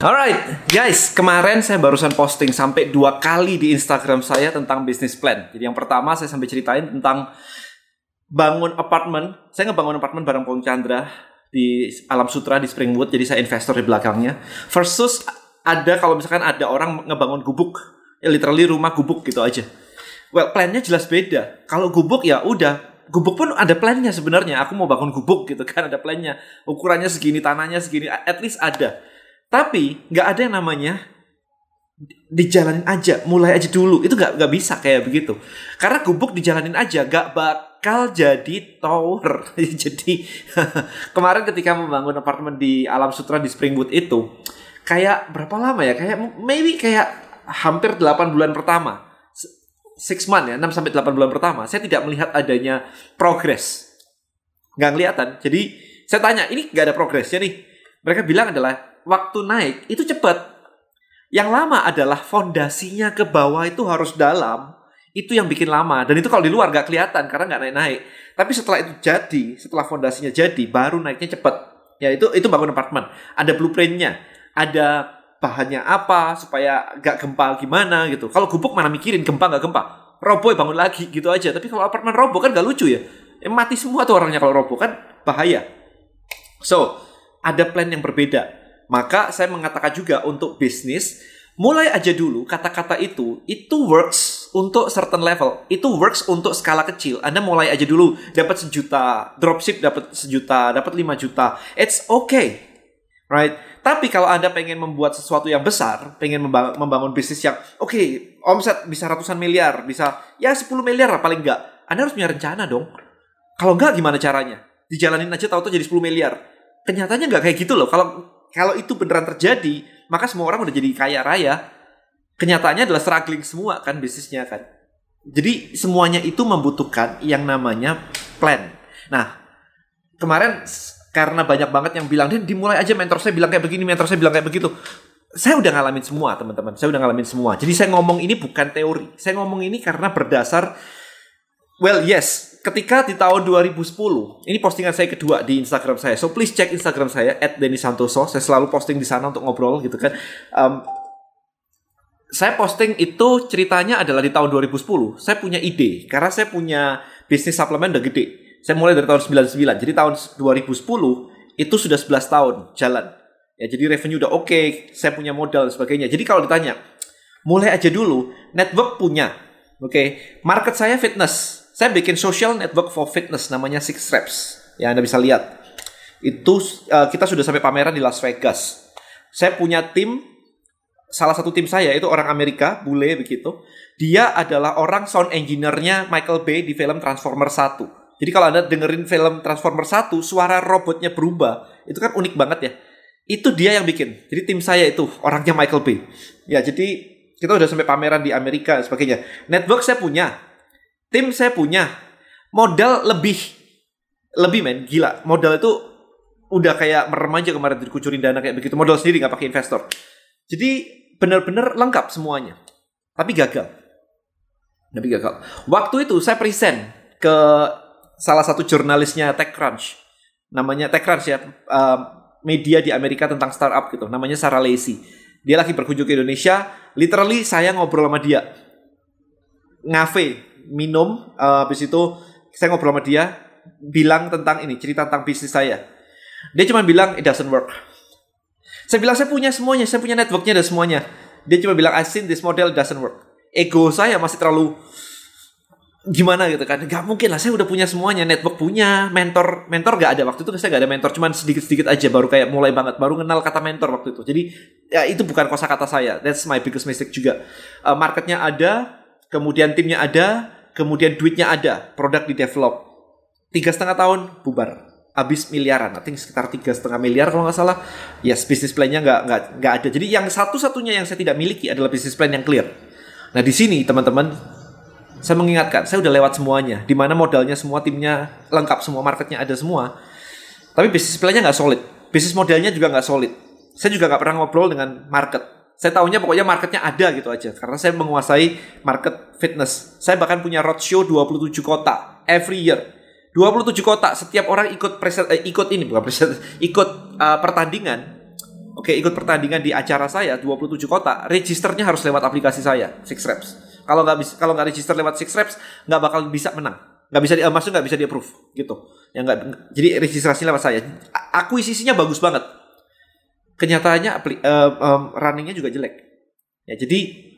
Alright, guys, kemarin saya barusan posting sampai dua kali di Instagram saya tentang bisnis plan. Jadi yang pertama saya sampai ceritain tentang bangun apartemen. Saya ngebangun apartemen bareng Pong Chandra di Alam Sutra di Springwood. Jadi saya investor di belakangnya. Versus ada kalau misalkan ada orang ngebangun gubuk, ya literally rumah gubuk gitu aja. Well, plannya jelas beda. Kalau gubuk ya udah gubuk pun ada plannya sebenarnya. Aku mau bangun gubuk gitu kan ada plannya. Ukurannya segini, tanahnya segini, at least ada. Tapi nggak ada yang namanya dijalanin aja, mulai aja dulu. Itu nggak nggak bisa kayak begitu. Karena gubuk dijalanin aja, nggak bakal jadi tower. jadi kemarin ketika membangun apartemen di Alam Sutra di Springwood itu, kayak berapa lama ya? Kayak maybe kayak hampir 8 bulan pertama. Six month ya, 6 sampai 8 bulan pertama, saya tidak melihat adanya progres. Nggak kelihatan. Jadi saya tanya, ini nggak ada progresnya nih. Mereka bilang adalah waktu naik itu cepat. Yang lama adalah fondasinya ke bawah itu harus dalam. Itu yang bikin lama. Dan itu kalau di luar gak kelihatan karena nggak naik-naik. Tapi setelah itu jadi, setelah fondasinya jadi, baru naiknya cepat. Ya itu itu bangun apartemen. Ada blueprintnya, ada bahannya apa supaya gak gempa gimana gitu. Kalau gubuk mana mikirin gempa gak gempa. Roboh bangun lagi gitu aja. Tapi kalau apartemen roboh kan gak lucu ya. Eh, mati semua tuh orangnya kalau roboh kan bahaya. So, ada plan yang berbeda maka saya mengatakan juga untuk bisnis, mulai aja dulu kata-kata itu, itu works untuk certain level. Itu works untuk skala kecil. Anda mulai aja dulu, dapat sejuta, dropship dapat sejuta, dapat lima juta. It's okay. Right? Tapi kalau Anda pengen membuat sesuatu yang besar, pengen membangun, bisnis yang oke, okay, omset bisa ratusan miliar, bisa ya 10 miliar lah paling enggak. Anda harus punya rencana dong. Kalau enggak gimana caranya? Dijalanin aja tahu-tahu jadi 10 miliar. Kenyataannya enggak kayak gitu loh. Kalau kalau itu beneran terjadi, maka semua orang udah jadi kaya raya. Kenyataannya adalah struggling semua kan bisnisnya kan. Jadi semuanya itu membutuhkan yang namanya plan. Nah, kemarin karena banyak banget yang bilang, dan dimulai aja mentor saya bilang kayak begini, mentor saya bilang kayak begitu. Saya udah ngalamin semua teman-teman, saya udah ngalamin semua. Jadi saya ngomong ini bukan teori, saya ngomong ini karena berdasar, well yes, ketika di tahun 2010, ini postingan saya kedua di Instagram saya. So please cek Instagram saya @denisantoso. Saya selalu posting di sana untuk ngobrol gitu kan. Um, saya posting itu ceritanya adalah di tahun 2010. Saya punya ide karena saya punya bisnis suplemen udah gede. Saya mulai dari tahun 99. Jadi tahun 2010 itu sudah 11 tahun jalan. Ya jadi revenue udah oke, okay, saya punya modal dan sebagainya. Jadi kalau ditanya, mulai aja dulu, network punya. Oke, okay. market saya fitness saya bikin social network for fitness namanya Six Reps. Ya Anda bisa lihat. Itu uh, kita sudah sampai pameran di Las Vegas. Saya punya tim salah satu tim saya itu orang Amerika, bule begitu. Dia adalah orang sound engineer-nya Michael Bay di film Transformer 1. Jadi kalau Anda dengerin film Transformer 1, suara robotnya berubah. Itu kan unik banget ya. Itu dia yang bikin. Jadi tim saya itu orangnya Michael Bay. Ya, jadi kita udah sampai pameran di Amerika sebagainya. Network saya punya tim saya punya. Modal lebih. Lebih men. Gila. Modal itu udah kayak merem aja kemarin dikucurin dana kayak begitu. Modal sendiri nggak pakai investor. Jadi benar-benar lengkap semuanya. Tapi gagal. Tapi gagal. Waktu itu saya present ke salah satu jurnalisnya TechCrunch. Namanya TechCrunch ya uh, media di Amerika tentang startup gitu. Namanya Sarah Lacy dia lagi berkunjung ke Indonesia. Literally saya ngobrol sama dia. Ngafe minum uh, habis itu saya ngobrol sama dia bilang tentang ini cerita tentang bisnis saya. Dia cuma bilang it doesn't work. Saya bilang saya punya semuanya saya punya networknya dan semuanya. Dia cuma bilang I seen this model doesn't work. Ego saya masih terlalu gimana gitu kan? Gak mungkin lah saya udah punya semuanya network punya mentor mentor gak ada. Waktu itu saya gak ada mentor cuman sedikit sedikit aja baru kayak mulai banget baru kenal kata mentor waktu itu. Jadi ya itu bukan kosakata saya that's my biggest mistake juga. Uh, marketnya ada kemudian timnya ada kemudian duitnya ada, produk di develop. Tiga setengah tahun bubar, habis miliaran, I sekitar tiga setengah miliar kalau nggak salah. Yes, bisnis plan-nya nggak nggak nggak ada. Jadi yang satu-satunya yang saya tidak miliki adalah bisnis plan yang clear. Nah di sini teman-teman, saya mengingatkan, saya udah lewat semuanya. Di mana modalnya semua, timnya lengkap, semua marketnya ada semua. Tapi bisnis plan-nya nggak solid, bisnis modelnya juga nggak solid. Saya juga nggak pernah ngobrol dengan market saya tahunya pokoknya marketnya ada gitu aja karena saya menguasai market fitness. Saya bahkan punya roadshow 27 kota every year. 27 kota setiap orang ikut preset, eh, ikut ini bukan preset, ikut uh, pertandingan Oke, ikut pertandingan di acara saya 27 kota, registernya harus lewat aplikasi saya, Six Reps. Kalau nggak kalau nggak register lewat Six Reps, nggak bakal bisa menang. Nggak bisa di, maksudnya nggak bisa di approve gitu. Ya nggak, jadi registrasi lewat saya. Akuisisinya bagus banget. Kenyataannya uh, um, runningnya juga jelek. Ya jadi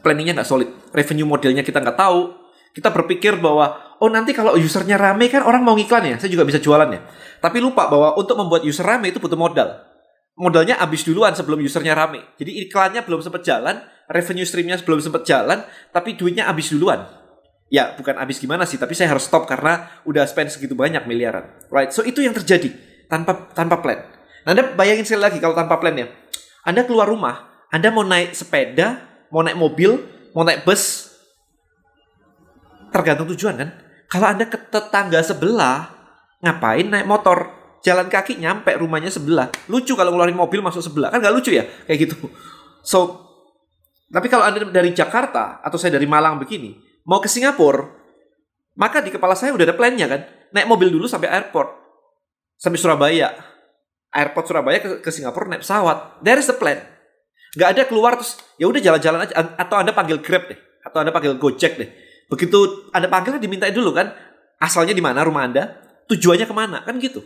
planningnya nggak solid. Revenue modelnya kita nggak tahu. Kita berpikir bahwa oh nanti kalau usernya rame kan orang mau ngiklan ya, saya juga bisa jualan ya. Tapi lupa bahwa untuk membuat user rame itu butuh modal modalnya habis duluan sebelum usernya rame. Jadi iklannya belum sempat jalan, revenue streamnya belum sempat jalan, tapi duitnya habis duluan. Ya, bukan habis gimana sih, tapi saya harus stop karena udah spend segitu banyak miliaran. Right? So itu yang terjadi tanpa tanpa plan. Nah, Anda bayangin sekali lagi kalau tanpa plan ya. Anda keluar rumah, Anda mau naik sepeda, mau naik mobil, mau naik bus, tergantung tujuan kan. Kalau Anda ke tetangga sebelah, ngapain naik motor? jalan kaki nyampe rumahnya sebelah. Lucu kalau ngeluarin mobil masuk sebelah. Kan nggak lucu ya? Kayak gitu. So, tapi kalau Anda dari Jakarta atau saya dari Malang begini, mau ke Singapura, maka di kepala saya udah ada plannya kan. Naik mobil dulu sampai airport. Sampai Surabaya. Airport Surabaya ke, ke Singapura naik pesawat. There is the plan. Gak ada keluar terus ya udah jalan-jalan aja atau Anda panggil Grab deh atau Anda panggil Gojek deh. Begitu Anda panggil dimintain dulu kan asalnya di mana rumah Anda, tujuannya ke mana kan gitu.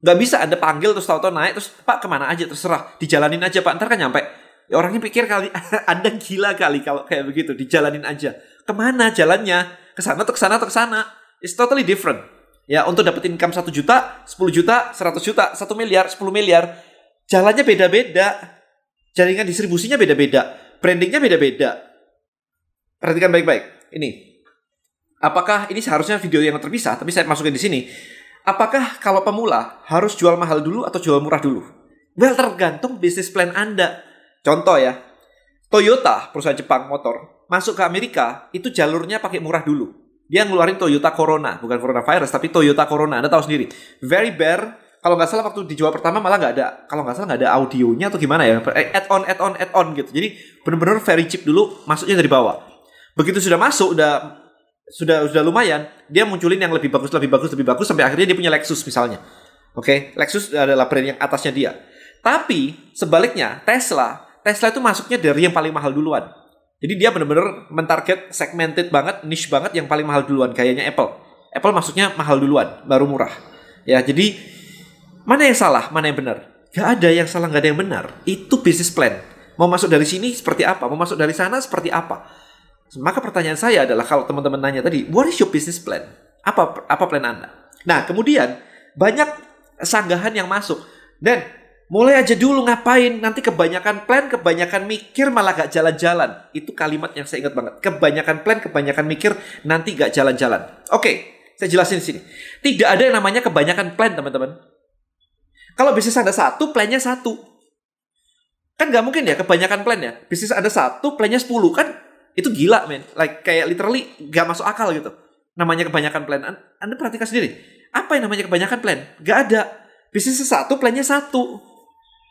Gak bisa Anda panggil terus tahu-tahu naik terus Pak ke mana aja terserah dijalanin aja Pak ntar kan nyampe. Ya, orangnya pikir kali Anda gila kali kalau kayak begitu dijalanin aja. Ke mana jalannya? Ke sana atau ke sana atau ke sana? It's totally different. Ya untuk dapetin income 1 juta, 10 juta, 100 juta, 1 miliar, 10 miliar. Jalannya beda-beda. Jaringan distribusinya beda-beda. Brandingnya beda-beda. Perhatikan baik-baik. Ini. Apakah ini seharusnya video yang terpisah, tapi saya masukin di sini. Apakah kalau pemula harus jual mahal dulu atau jual murah dulu? Well, tergantung bisnis plan Anda. Contoh ya, Toyota, perusahaan Jepang motor, masuk ke Amerika, itu jalurnya pakai murah dulu. Dia ngeluarin Toyota Corona, bukan coronavirus, tapi Toyota Corona. Anda tahu sendiri. Very bare. Kalau nggak salah waktu dijual pertama malah nggak ada, kalau nggak salah nggak ada audionya atau gimana ya, eh, add on, add on, add on gitu. Jadi benar-benar very cheap dulu, masuknya dari bawah. Begitu sudah masuk, udah sudah sudah lumayan, dia munculin yang lebih bagus, lebih bagus, lebih bagus sampai akhirnya dia punya Lexus misalnya. Oke, okay? Lexus adalah brand yang atasnya dia. Tapi sebaliknya Tesla, Tesla itu masuknya dari yang paling mahal duluan. Jadi dia benar-benar mentarget segmented banget, niche banget yang paling mahal duluan kayaknya Apple. Apple masuknya mahal duluan, baru murah. Ya, jadi mana yang salah, mana yang benar? Gak ada yang salah, gak ada yang benar. Itu bisnis plan. Mau masuk dari sini seperti apa? Mau masuk dari sana seperti apa? Maka pertanyaan saya adalah kalau teman-teman nanya tadi, what is your business plan? Apa apa plan Anda? Nah, kemudian banyak sanggahan yang masuk. Dan mulai aja dulu ngapain, nanti kebanyakan plan, kebanyakan mikir malah gak jalan-jalan. Itu kalimat yang saya ingat banget. Kebanyakan plan, kebanyakan mikir, nanti gak jalan-jalan. Oke, saya jelasin sini. Tidak ada yang namanya kebanyakan plan, teman-teman. Kalau bisnis Anda satu, plannya satu. Kan gak mungkin ya kebanyakan plan ya. Bisnis Anda satu, plannya sepuluh. Kan itu gila men like kayak literally gak masuk akal gitu namanya kebanyakan plan anda perhatikan sendiri apa yang namanya kebanyakan plan gak ada bisnis satu plannya satu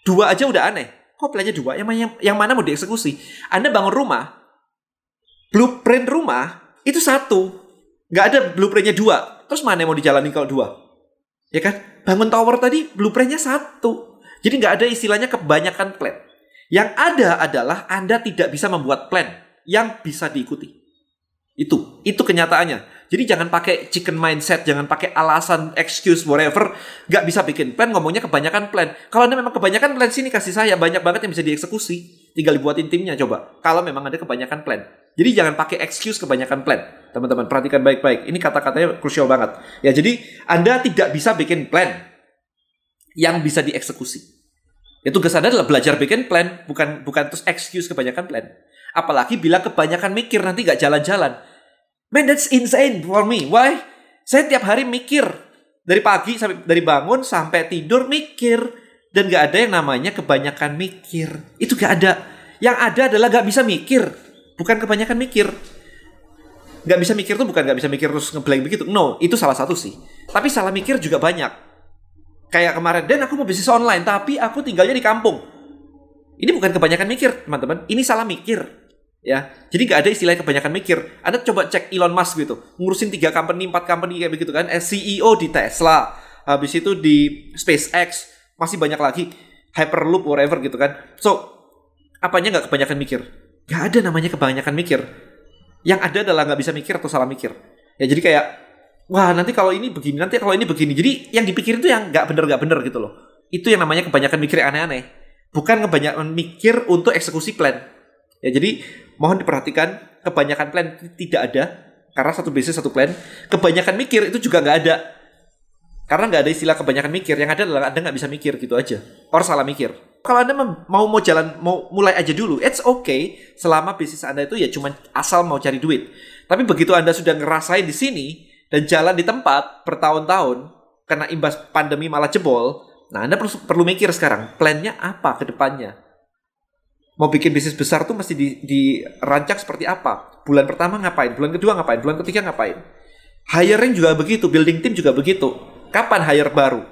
dua aja udah aneh. Kok plannya dua? Yang mana yang mana mau dieksekusi? Anda bangun rumah blueprint rumah itu satu. Nggak ada blueprintnya dua. Terus mana yang mau dijalani kalau dua? Ya kan? Bangun tower tadi blueprintnya satu. Jadi nggak ada istilahnya kebanyakan plan. Yang ada adalah anda tidak bisa membuat plan yang bisa diikuti. Itu, itu kenyataannya. Jadi jangan pakai chicken mindset, jangan pakai alasan, excuse, whatever. Gak bisa bikin plan, ngomongnya kebanyakan plan. Kalau anda memang kebanyakan plan sini kasih saya banyak banget yang bisa dieksekusi. Tinggal dibuatin timnya coba. Kalau memang ada kebanyakan plan. Jadi jangan pakai excuse kebanyakan plan. Teman-teman perhatikan baik-baik. Ini kata-katanya krusial banget. Ya jadi anda tidak bisa bikin plan yang bisa dieksekusi. Ya tugas anda adalah belajar bikin plan, bukan bukan terus excuse kebanyakan plan. Apalagi bila kebanyakan mikir nanti gak jalan-jalan. Man, that's insane for me. Why? Saya tiap hari mikir. Dari pagi sampai dari bangun sampai tidur mikir dan gak ada yang namanya kebanyakan mikir. Itu gak ada. Yang ada adalah gak bisa mikir, bukan kebanyakan mikir. Gak bisa mikir tuh bukan gak bisa mikir terus ngeblank begitu. No, itu salah satu sih. Tapi salah mikir juga banyak. Kayak kemarin, dan aku mau bisnis online, tapi aku tinggalnya di kampung. Ini bukan kebanyakan mikir, teman-teman. Ini salah mikir. Ya, jadi nggak ada istilah kebanyakan mikir. Anda coba cek Elon Musk gitu, ngurusin tiga company, empat company kayak begitu kan. Eh, CEO di Tesla, habis itu di SpaceX, masih banyak lagi. hyperloop whatever gitu kan. So apanya nggak kebanyakan mikir? Gak ada namanya kebanyakan mikir. Yang ada adalah nggak bisa mikir atau salah mikir. Ya jadi kayak wah nanti kalau ini begini, nanti kalau ini begini. Jadi yang dipikirin itu yang nggak bener nggak bener gitu loh. Itu yang namanya kebanyakan mikir aneh-aneh. Bukan kebanyakan mikir untuk eksekusi plan. Ya jadi mohon diperhatikan kebanyakan plan tidak ada karena satu bisnis satu plan. Kebanyakan mikir itu juga nggak ada karena nggak ada istilah kebanyakan mikir, yang ada adalah Anda nggak bisa mikir gitu aja. Or salah mikir. Kalau Anda mau mau jalan, mau mulai aja dulu, it's okay selama bisnis Anda itu ya cuma asal mau cari duit. Tapi begitu Anda sudah ngerasain di sini dan jalan di tempat bertahun-tahun, kena imbas pandemi malah jebol, nah Anda perlu, perlu mikir sekarang, plannya apa ke depannya? Mau bikin bisnis besar tuh mesti di, seperti apa? Bulan pertama ngapain? Bulan kedua ngapain? Bulan ketiga ngapain? Hiring juga begitu, building team juga begitu Kapan hire baru?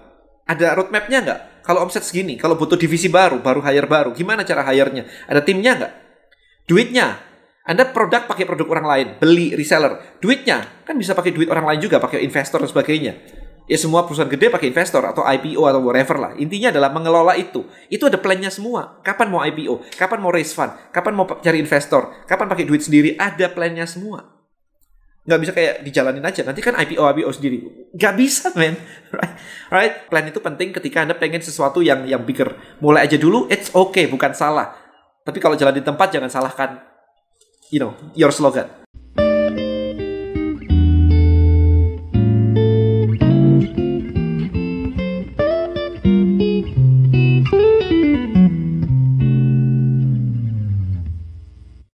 Ada roadmapnya nggak? Kalau omset segini, kalau butuh divisi baru, baru hire baru. Gimana cara hire-nya? Ada timnya nggak? Duitnya, anda produk pakai produk orang lain, beli reseller. Duitnya kan bisa pakai duit orang lain juga, pakai investor dan sebagainya. Ya semua perusahaan gede pakai investor atau IPO atau whatever lah. Intinya adalah mengelola itu. Itu ada plannya semua. Kapan mau IPO? Kapan mau raise fund? Kapan mau cari investor? Kapan pakai duit sendiri? Ada plannya semua nggak bisa kayak dijalanin aja nanti kan IPO IPO sendiri nggak bisa men right right plan itu penting ketika anda pengen sesuatu yang yang bigger mulai aja dulu it's okay bukan salah tapi kalau jalan di tempat jangan salahkan you know your slogan